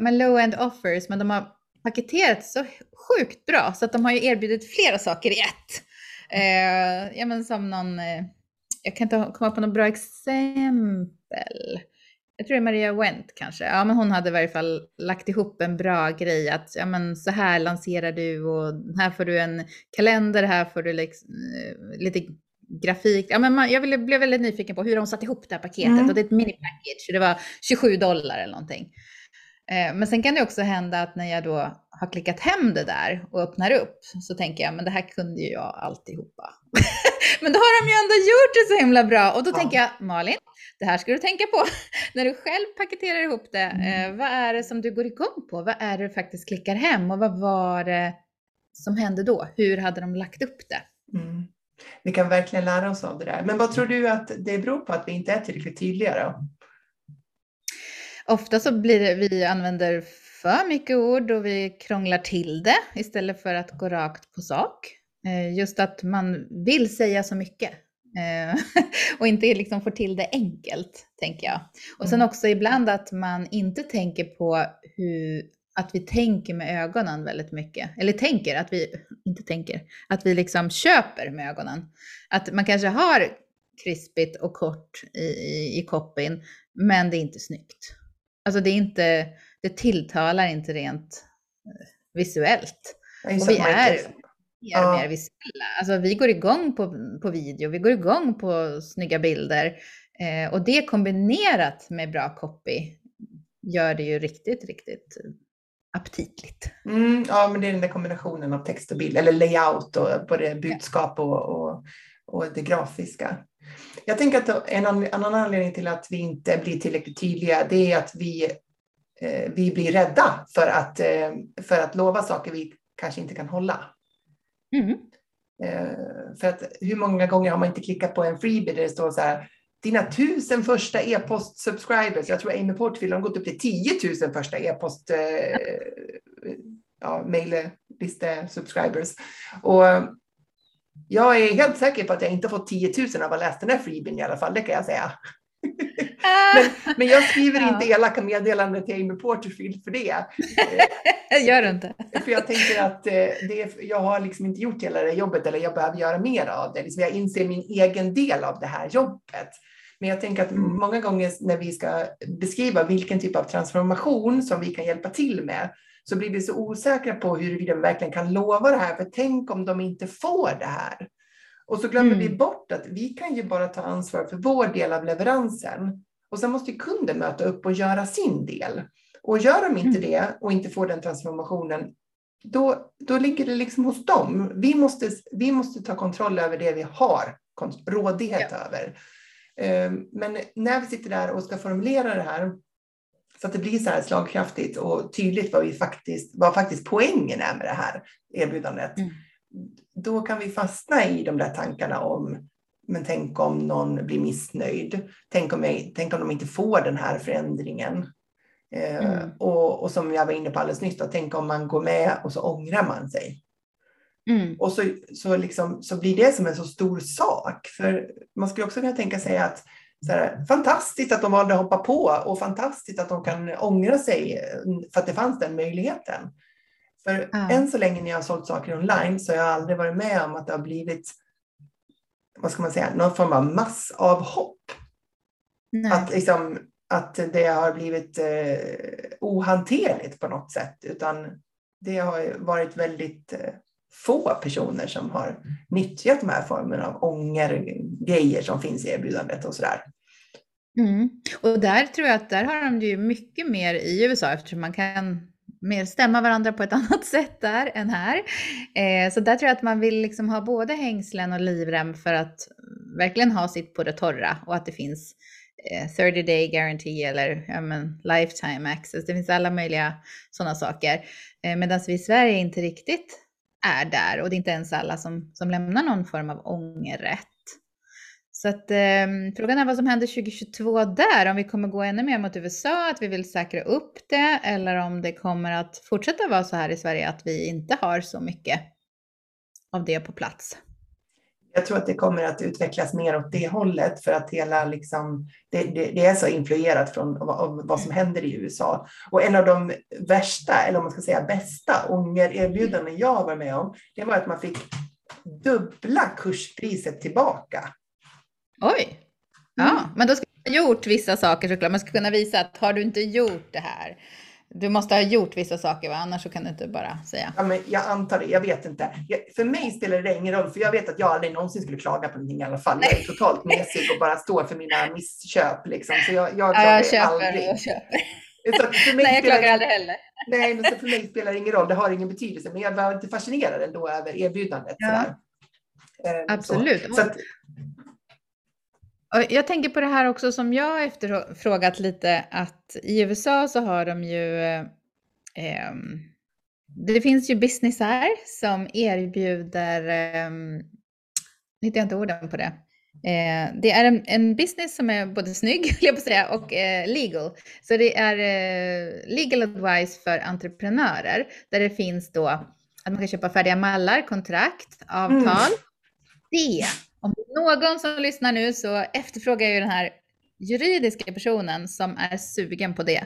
men low-end offers, men de har paketerat så sjukt bra så att de har ju erbjudit flera saker i ett. Eh, ja, men som någon, eh, jag kan inte komma på något bra exempel jag tror det är Maria Wendt kanske, ja men hon hade i varje fall lagt ihop en bra grej att ja men så här lanserar du och här får du en kalender, här får du liksom, lite grafik. Ja, men man, jag ville, blev väldigt nyfiken på hur de satt ihop det här paketet mm. och det är ett mini-package. Det var 27 dollar eller någonting. Eh, men sen kan det också hända att när jag då har klickat hem det där och öppnar upp så tänker jag, men det här kunde ju jag alltihopa. men då har de ju ändå gjort det så himla bra och då ja. tänker jag, Malin, det här ska du tänka på när du själv paketerar ihop det. Mm. Eh, vad är det som du går igång på? Vad är det du faktiskt klickar hem och vad var det som hände då? Hur hade de lagt upp det? Mm. Vi kan verkligen lära oss av det där. Men vad tror du att det beror på att vi inte är tillräckligt tydliga då? Ofta så blir det, vi använder för mycket ord och vi krånglar till det istället för att gå rakt på sak. Eh, just att man vill säga så mycket eh, och inte liksom får till det enkelt, tänker jag. Och sen mm. också ibland att man inte tänker på hur, att vi tänker med ögonen väldigt mycket. Eller tänker, att vi, inte tänker, att vi liksom köper med ögonen. Att man kanske har krispigt och kort i, i, i copyn, men det är inte snyggt. Alltså det är inte, det tilltalar inte rent eh, visuellt. Och vi är mer och mer visuella. Alltså vi går igång på, på video, vi går igång på snygga bilder. Eh, och det kombinerat med bra copy gör det ju riktigt, riktigt aptitligt. Mm, ja, men det är den där kombinationen av text och bild, eller layout och både budskap och, och, och det grafiska. Jag tänker att en annan anledning till att vi inte blir tillräckligt tydliga, det är att vi, vi blir rädda för att, eh, för att lova saker vi kanske inte kan hålla. Mm. Eh, för att hur många gånger har man inte klickat på en freebie där det står så här, dina tusen första e-post-subscribers, jag tror Amy Portfield har gått upp till 10 000 första e-post eh, ja, mail-liste-subscribers. Och jag är helt säker på att jag inte fått 10 000 av att ha läst den här freebien i alla fall, det kan jag säga. Men, men, jag skriver ja. inte elaka meddelanden till Amy Porterfield för det. Gör du inte? För jag tänker att eh, det, jag har liksom inte gjort hela det jobbet eller jag behöver göra mer av det. Liksom jag inser min egen del av det här jobbet. Men jag tänker att mm. många gånger när vi ska beskriva vilken typ av transformation som vi kan hjälpa till med så blir vi så osäkra på huruvida vi verkligen kan lova det här. För tänk om de inte får det här. Och så glömmer mm. vi bort att vi kan ju bara ta ansvar för vår del av leveransen. Och sen måste kunden möta upp och göra sin del. Och gör de inte mm. det och inte får den transformationen, då, då ligger det liksom hos dem. Vi måste, vi måste ta kontroll över det vi har rådighet ja. över. Ehm, men när vi sitter där och ska formulera det här så att det blir så här slagkraftigt och tydligt vad, vi faktiskt, vad faktiskt poängen är med det här erbjudandet. Mm. Då kan vi fastna i de där tankarna om men tänk om någon blir missnöjd. Tänk om, jag, tänk om de inte får den här förändringen. Eh, mm. och, och, som jag var inne på alldeles nyss, då, tänk om man går med och så ångrar man sig. Mm. Och så, så, liksom, så blir det som en så stor sak. För man skulle också kunna tänka sig att så här, fantastiskt att de valde att hoppa på och fantastiskt att de kan ångra sig för att det fanns den möjligheten. För ja. än så länge när jag har sålt saker online så har jag aldrig varit med om att det har blivit vad ska man säga, någon form av massavhopp. Att, liksom, att det har blivit eh, ohanterligt på något sätt, utan det har varit väldigt eh, få personer som har nyttjat de här formerna av ångergrejer som finns i erbjudandet och sådär. Mm. Och där tror jag att där har de ju mycket mer i USA eftersom man kan mer stämma varandra på ett annat sätt där än här. Eh, så där tror jag att man vill liksom ha både hängslen och livrem för att verkligen ha sitt på det torra och att det finns eh, 30 day guarantee eller ja, men, lifetime access. Det finns alla möjliga sådana saker. Eh, Medan vi i Sverige inte riktigt är där och det är inte ens alla som, som lämnar någon form av ångerrätt. Så att, eh, frågan är vad som händer 2022 där, om vi kommer gå ännu mer mot USA, att vi vill säkra upp det, eller om det kommer att fortsätta vara så här i Sverige att vi inte har så mycket av det på plats. Jag tror att det kommer att utvecklas mer åt det hållet för att hela liksom, det, det, det är så influerat från vad som händer i USA. Och en av de värsta, eller om man ska säga bästa, ångererbjudanden jag var med om, det var att man fick dubbla kurspriset tillbaka. Oj! Ja, mm. men då ska man ha gjort vissa saker såklart. Man ska kunna visa att har du inte gjort det här, du måste ha gjort vissa saker, va? annars så kan du inte bara säga. Ja, men jag antar det, jag vet inte. Jag, för mig spelar det ingen roll, för jag vet att jag aldrig någonsin skulle klaga på någonting i alla fall. Jag är totalt mesig och bara står för mina missköp. Liksom. Så jag, jag ja, jag köper aldrig. Jag köper. Så för mig nej, jag klagar aldrig heller. Nej, men så för mig spelar det ingen roll, det har ingen betydelse. Men jag var lite fascinerad ändå över erbjudandet. Ja. Ehm, Absolut. Så att, jag tänker på det här också som jag efterfrågat lite, att i USA så har de ju eh, det finns ju businessar som erbjuder eh, hittar jag inte orden på det. Eh, det är en, en, business som är både snygg, jag på säga, och eh, legal. Så det är eh, legal advice för entreprenörer där det finns då att man kan köpa färdiga mallar, kontrakt, avtal. Mm. Det, om någon som lyssnar nu så efterfrågar jag ju den här juridiska personen som är sugen på det.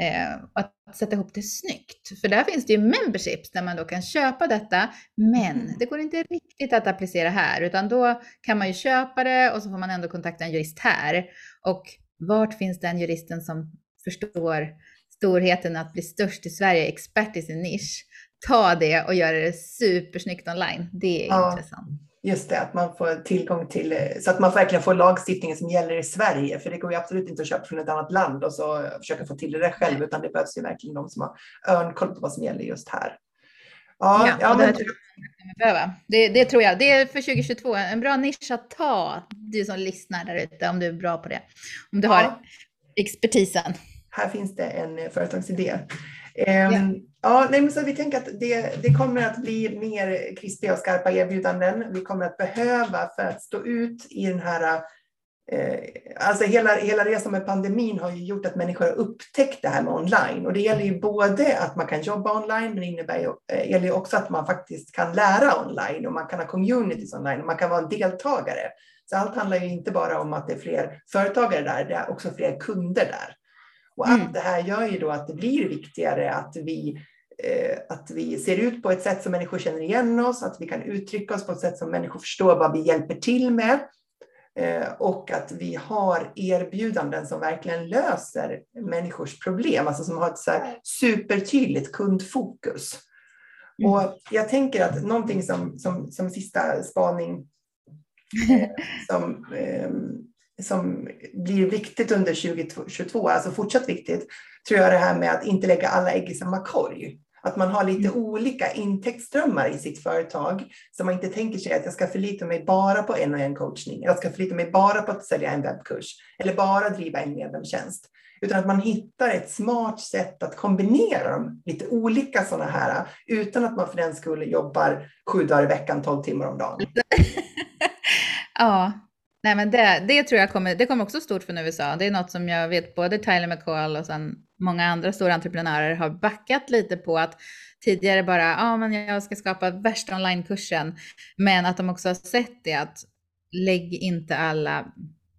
Eh, att sätta ihop det snyggt. För där finns det ju memberships där man då kan köpa detta. Men mm. det går inte riktigt att applicera här utan då kan man ju köpa det och så får man ändå kontakta en jurist här. Och vart finns den juristen som förstår storheten att bli störst i Sverige, expert i sin nisch? Ta det och gör det supersnyggt online. Det är ja. intressant. Just det, att man får tillgång till, eh, så att man verkligen får lagstiftningen som gäller i Sverige. För det går ju absolut inte att köpa från ett annat land och så försöka få till det själv, utan det behövs ju verkligen de som har örnkoll på vad som gäller just här. Ja, ja, ja det, men... behöva. Det, det, tror jag. Det är för 2022 en bra nisch att ta, du som lyssnar där ute, om du är bra på det. Om du ja. har expertisen. Här finns det en företagsidé. Ehm, ja. nej, men så vi tänker att det, det kommer att bli mer krispiga och skarpa erbjudanden. Vi kommer att behöva för att stå ut i den här eh, Alltså hela, hela resan med pandemin har ju gjort att människor har upptäckt det här med online. Och det gäller ju både att man kan jobba online, men det innebär ju, eh, gäller ju också att man faktiskt kan lära online och man kan ha communities online och man kan vara en deltagare. Så allt handlar ju inte bara om att det är fler företagare där, det är också fler kunder där. Och allt mm. det här gör ju då att det blir viktigare att vi, eh, att vi ser ut på ett sätt som människor känner igen oss, att vi kan uttrycka oss på ett sätt som människor förstår vad vi hjälper till med. Eh, och att vi har erbjudanden som verkligen löser människors problem, alltså som har ett så supertydligt kundfokus. Mm. Och jag tänker att någonting som, som, som sista spaning eh, som, eh, som blir viktigt under 2022, alltså fortsatt viktigt, tror jag det här med att inte lägga alla ägg i samma korg. Att man har lite mm. olika intäktsströmmar i sitt företag. Så man inte tänker sig att jag ska förlita mig bara på en och en coachning. Jag ska förlita mig bara på att sälja en webbkurs. Eller bara driva en medlemstjänst. Utan att man hittar ett smart sätt att kombinera dem, lite olika sådana här, utan att man för den skull jobbar sju dagar i veckan, tolv timmar om dagen. ja, Nej, men det, det tror jag kommer, det kommer också stort från USA. Det är något som jag vet både Tyler McCall och sen många andra stora entreprenörer har backat lite på att tidigare bara, ja ah, men jag ska skapa värsta onlinekursen, men att de också har sett det att lägg inte alla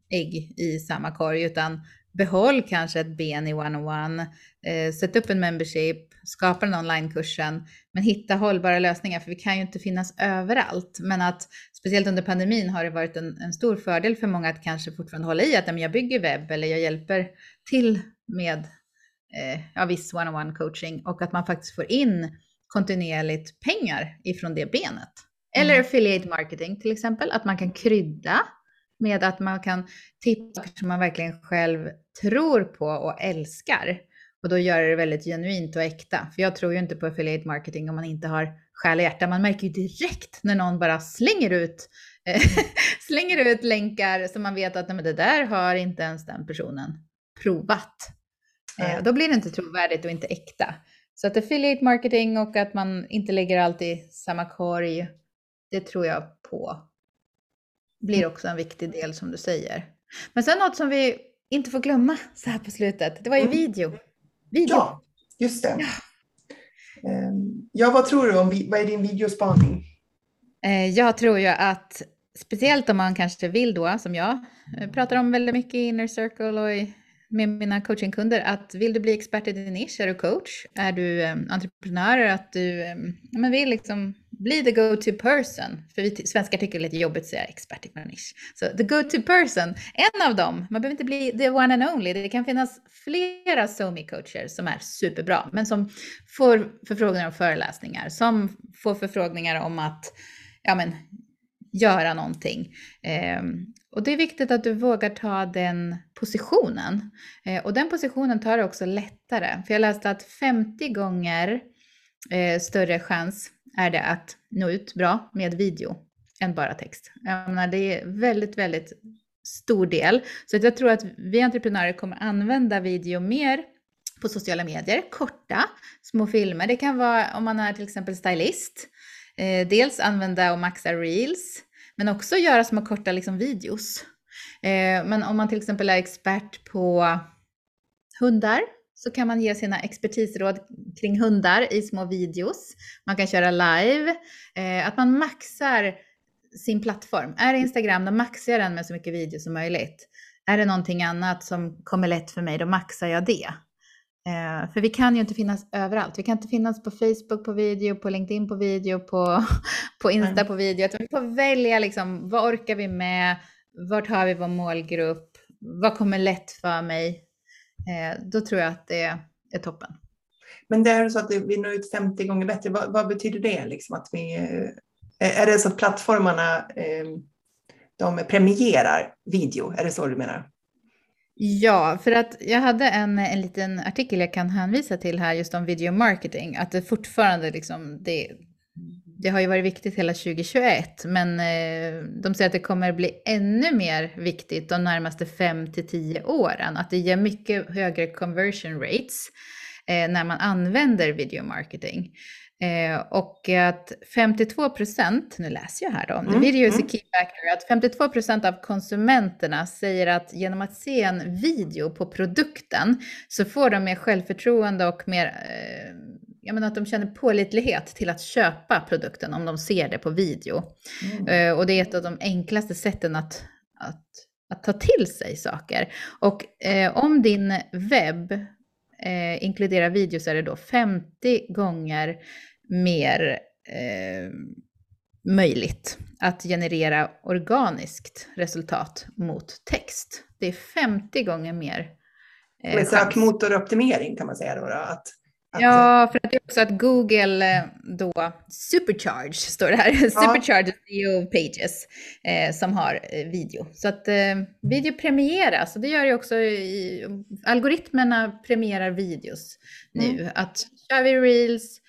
ägg i samma korg, utan behåll kanske ett ben i one-on-one, eh, sätt upp en membership, skapa den onlinekursen, men hitta hållbara lösningar, för vi kan ju inte finnas överallt. Men att speciellt under pandemin har det varit en, en stor fördel för många att kanske fortfarande hålla i att jag bygger webb eller jag hjälper till med eh, ja, viss one-on-one coaching och att man faktiskt får in kontinuerligt pengar ifrån det benet. Eller mm. affiliate marketing till exempel, att man kan krydda med att man kan tipsa som man verkligen själv tror på och älskar. Och då gör det väldigt genuint och äkta. För jag tror ju inte på affiliate marketing om man inte har själ och hjärta. Man märker ju direkt när någon bara slänger ut, slänger ut länkar som man vet att nej, det där har inte ens den personen provat. Eh, då blir det inte trovärdigt och inte äkta. Så att affiliate marketing och att man inte lägger allt i samma korg, det tror jag på. Blir mm. också en viktig del som du säger. Men sen något som vi inte får glömma så här på slutet, det var ju mm. video. video. Ja, just det. Ja. Ja, vad tror du om, vad är din videospaning? Eh, jag tror ju att speciellt om man kanske vill då, som jag jag pratar om väldigt mycket i Inner Circle och i med mina coachingkunder att vill du bli expert i din nisch, är du coach, är du eh, entreprenör, att du men vill liksom bli the go-to person. För vi svenskar tycker det är lite jobbigt att säga expert i din nisch. Så the go-to person, en av dem, man behöver inte bli the one and only. Det kan finnas flera Somi-coacher som är superbra, men som får förfrågningar om föreläsningar, som får förfrågningar om att ja, men, göra någonting. Eh, och det är viktigt att du vågar ta den positionen. Eh, och den positionen tar det också lättare. För jag läste att 50 gånger eh, större chans är det att nå ut bra med video än bara text. Jag menar, det är väldigt, väldigt stor del. Så jag tror att vi entreprenörer kommer använda video mer på sociala medier, korta små filmer. Det kan vara om man är till exempel stylist, eh, dels använda och maxa reels Men också göra små korta liksom, videos. Eh, men om man till exempel är expert på hundar så kan man ge sina expertisråd kring hundar i små videos. Man kan köra live. Eh, att man maxar sin plattform. Är det Instagram, då maxar jag den med så mycket videos som möjligt. Är det någonting annat som kommer lätt för mig, då maxar jag det. Eh, för vi kan ju inte finnas överallt. Vi kan inte finnas på Facebook på video, på LinkedIn på video, på, på Insta på video. Vi får välja liksom, vad orkar vi med? Vart har vi vår målgrupp? Vad kommer lätt för mig? Eh, då tror jag att det är toppen. Men det är så att vi når ut 50 gånger bättre. Vad, vad betyder det? Liksom att vi, eh, är det så att plattformarna eh, de premierar video? Är det så du menar? Ja, för att jag hade en, en liten artikel jag kan hänvisa till här just om video marketing. Att det fortfarande liksom, det, det har ju varit viktigt hela 2021, men eh, de säger att det kommer bli ännu mer viktigt de närmaste 5 till 10 åren. Att det ger mycket högre conversion rates eh, när man använder video marketing. Eh, och att 52 procent, nu läser jag här då, mm, the video is a mm. key factor, att 52 procent av konsumenterna säger att genom att se en video på produkten så får de mer självförtroende och mer, jag menar att de känner pålitlighet till att köpa produkten om de ser det på video. Mm. Eh, och det är ett av de enklaste sätten att, att, att ta till sig saker. Och eh, om din webb eh, inkluderar video så är det då 50 gånger mer möjligt att generera organiskt resultat mot text. Det är 50 gånger mer. Eh, Med sökmotoroptimering kan man säga då? då att, att, ja, för att det är också att Google eh, då supercharge, står det här, ja. supercharge SEO pages eh, som har eh, video. Så att eh, video premieras och det gör ju också i, algoritmerna premierar videos nu. Mm. Att kör vi reels,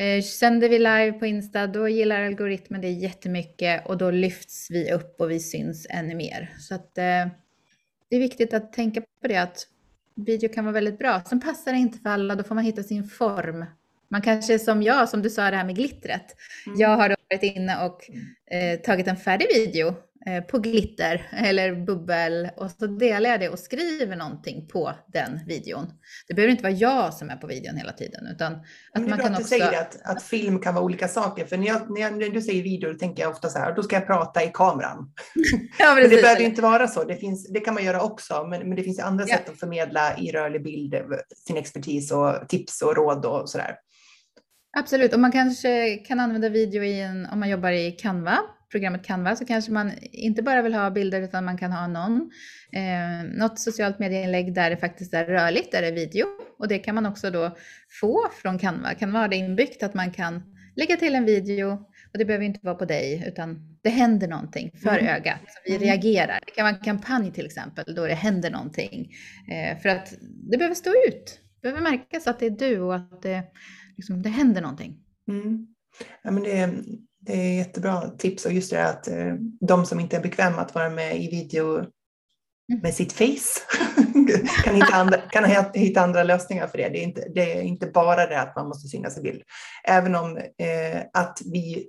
Eh, sänder vi live på Insta, då gillar algoritmen det jättemycket och då lyfts vi upp och vi syns ännu mer. Så att eh, det är viktigt att tänka på det att video kan vara väldigt bra. Sen passar det inte för alla, då får man hitta sin form. Man kanske som jag, som du sa det här med glittret. Mm. Jag har varit inne och eh, tagit en färdig video på glitter eller bubbel och så delar jag det och skriver någonting på den videon. Det behöver inte vara jag som är på videon hela tiden utan att man kan också... Du säger att, att film kan vara olika saker för när, jag, när, jag, när du säger video tänker jag ofta så här, då ska jag prata i kameran. ja, men det behöver inte vara så, det, finns, det kan man göra också men, men det finns andra ja. sätt att förmedla i rörlig bild sin expertis och tips och råd och sådär. Absolut, och man kanske kan använda video i en, om man jobbar i Canva programmet Canva så kanske man inte bara vill ha bilder utan man kan ha någon, eh, något socialt medieinlägg där det faktiskt är rörligt, där det är video. Och det kan man också då få från Canva. Canva har det inbyggt att man kan lägga till en video och det behöver inte vara på dig utan det händer någonting för mm. ögat. Så vi mm. reagerar. Det kan vara en kampanj till exempel då det händer någonting. Eh, för att det behöver stå ut. Det behöver märkas att det är du och att det, liksom, det händer någonting. Mm. Ja, men det, det är jättebra tips och just det att eh, de som inte är bekväma att vara med i video mm. med sitt face kan, hitta andra, kan hitta andra lösningar för det. Det är, inte, det är inte bara det att man måste synas i bild. Även om eh, att vi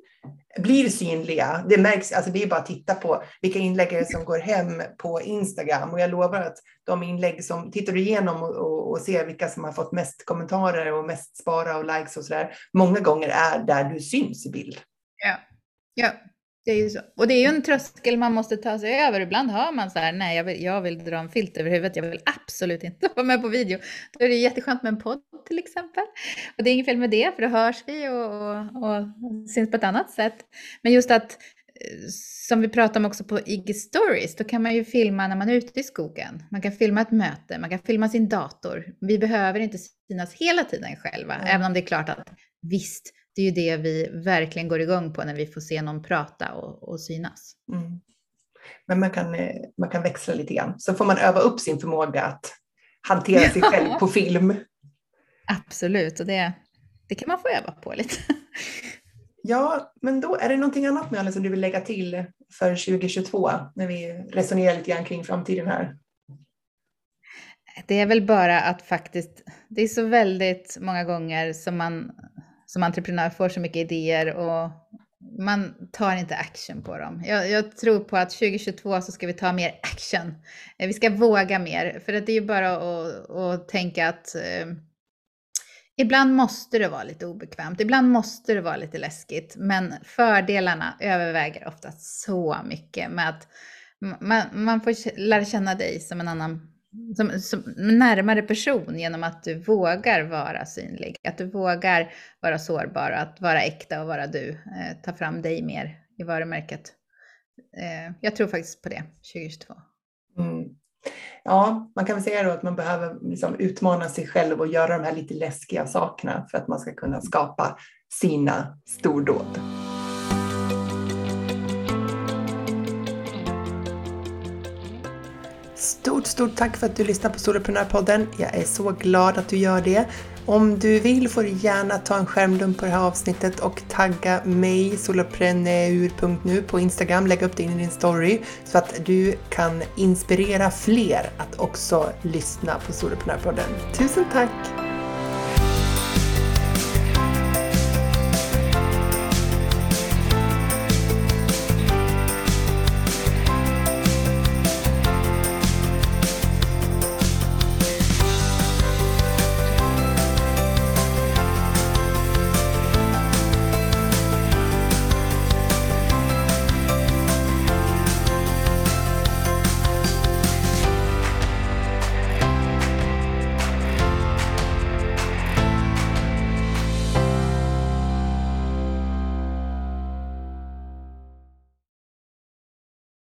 blir synliga, det märks, alltså det är bara att titta på vilka inlägg som går hem på Instagram och jag lovar att de inlägg som, tittar du igenom och, och, och ser vilka som har fått mest kommentarer och mest spara och likes och sådär, många gånger är där du syns i bild. Ja, ja. Det är ju så. Och det är ju en tröskel man måste ta sig över. Ibland hör man så här, nej jag vill, jag vill dra en filt över huvudet, jag vill absolut inte vara med på video. Då är det jätteskönt med en podd till exempel. Och det är inget fel med det, för då hörs vi och, och, och syns på ett annat sätt. Men just att, eh, som vi pratade om också på IG Stories, då kan man ju filma när man är ute i skogen. Man kan filma ett möte, man kan filma sin dator. Vi behöver inte synas hela tiden själva, mm. även om det är klart att visst, det är ju det vi verkligen går igång på när vi får se någon prata och, och synas. Mm. Men man kan, eh, man kan växla lite grann. Så får man öva upp sin förmåga att hantera sig själv på film. Absolut, och det, det kan man få öva på lite. Ja, men då är det någonting annat Mjölne som du vill lägga till för 2022 när vi resonerar lite grann kring framtiden här? Det är väl bara att faktiskt, det är så väldigt många gånger som man som entreprenör får så mycket idéer och, man tar inte action på dem. Jag, jag, tror på att 2022 så ska vi ta mer action. Eh, vi ska våga mer, för att det är ju bara att, att tänka att eh, ibland måste det vara lite obekvämt, ibland måste det vara lite läskigt, men fördelarna överväger ofta så mycket med att man, man får lära känna dig som en annan som, som närmare person genom att du vågar vara synlig, att du vågar vara sårbar, att vara äkta och vara du, eh, ta fram dig mer i varumärket. Eh, jag tror faktiskt på det 2022. Mm. Ja, man kan väl säga då att man behöver liksom utmana sig själv och göra de här lite läskiga sakerna för att man ska kunna skapa sina stordåd. Stort, tack för att du lyssnar på Soloprenörpodden. Jag är så glad att du gör det. Om du vill får du gärna ta en skärmdump på det här avsnittet och tagga mig, solopreneur.nu på Instagram, lägga upp det in i din story så att du kan inspirera fler att också lyssna på Soloprenörpodden. Tusen tack!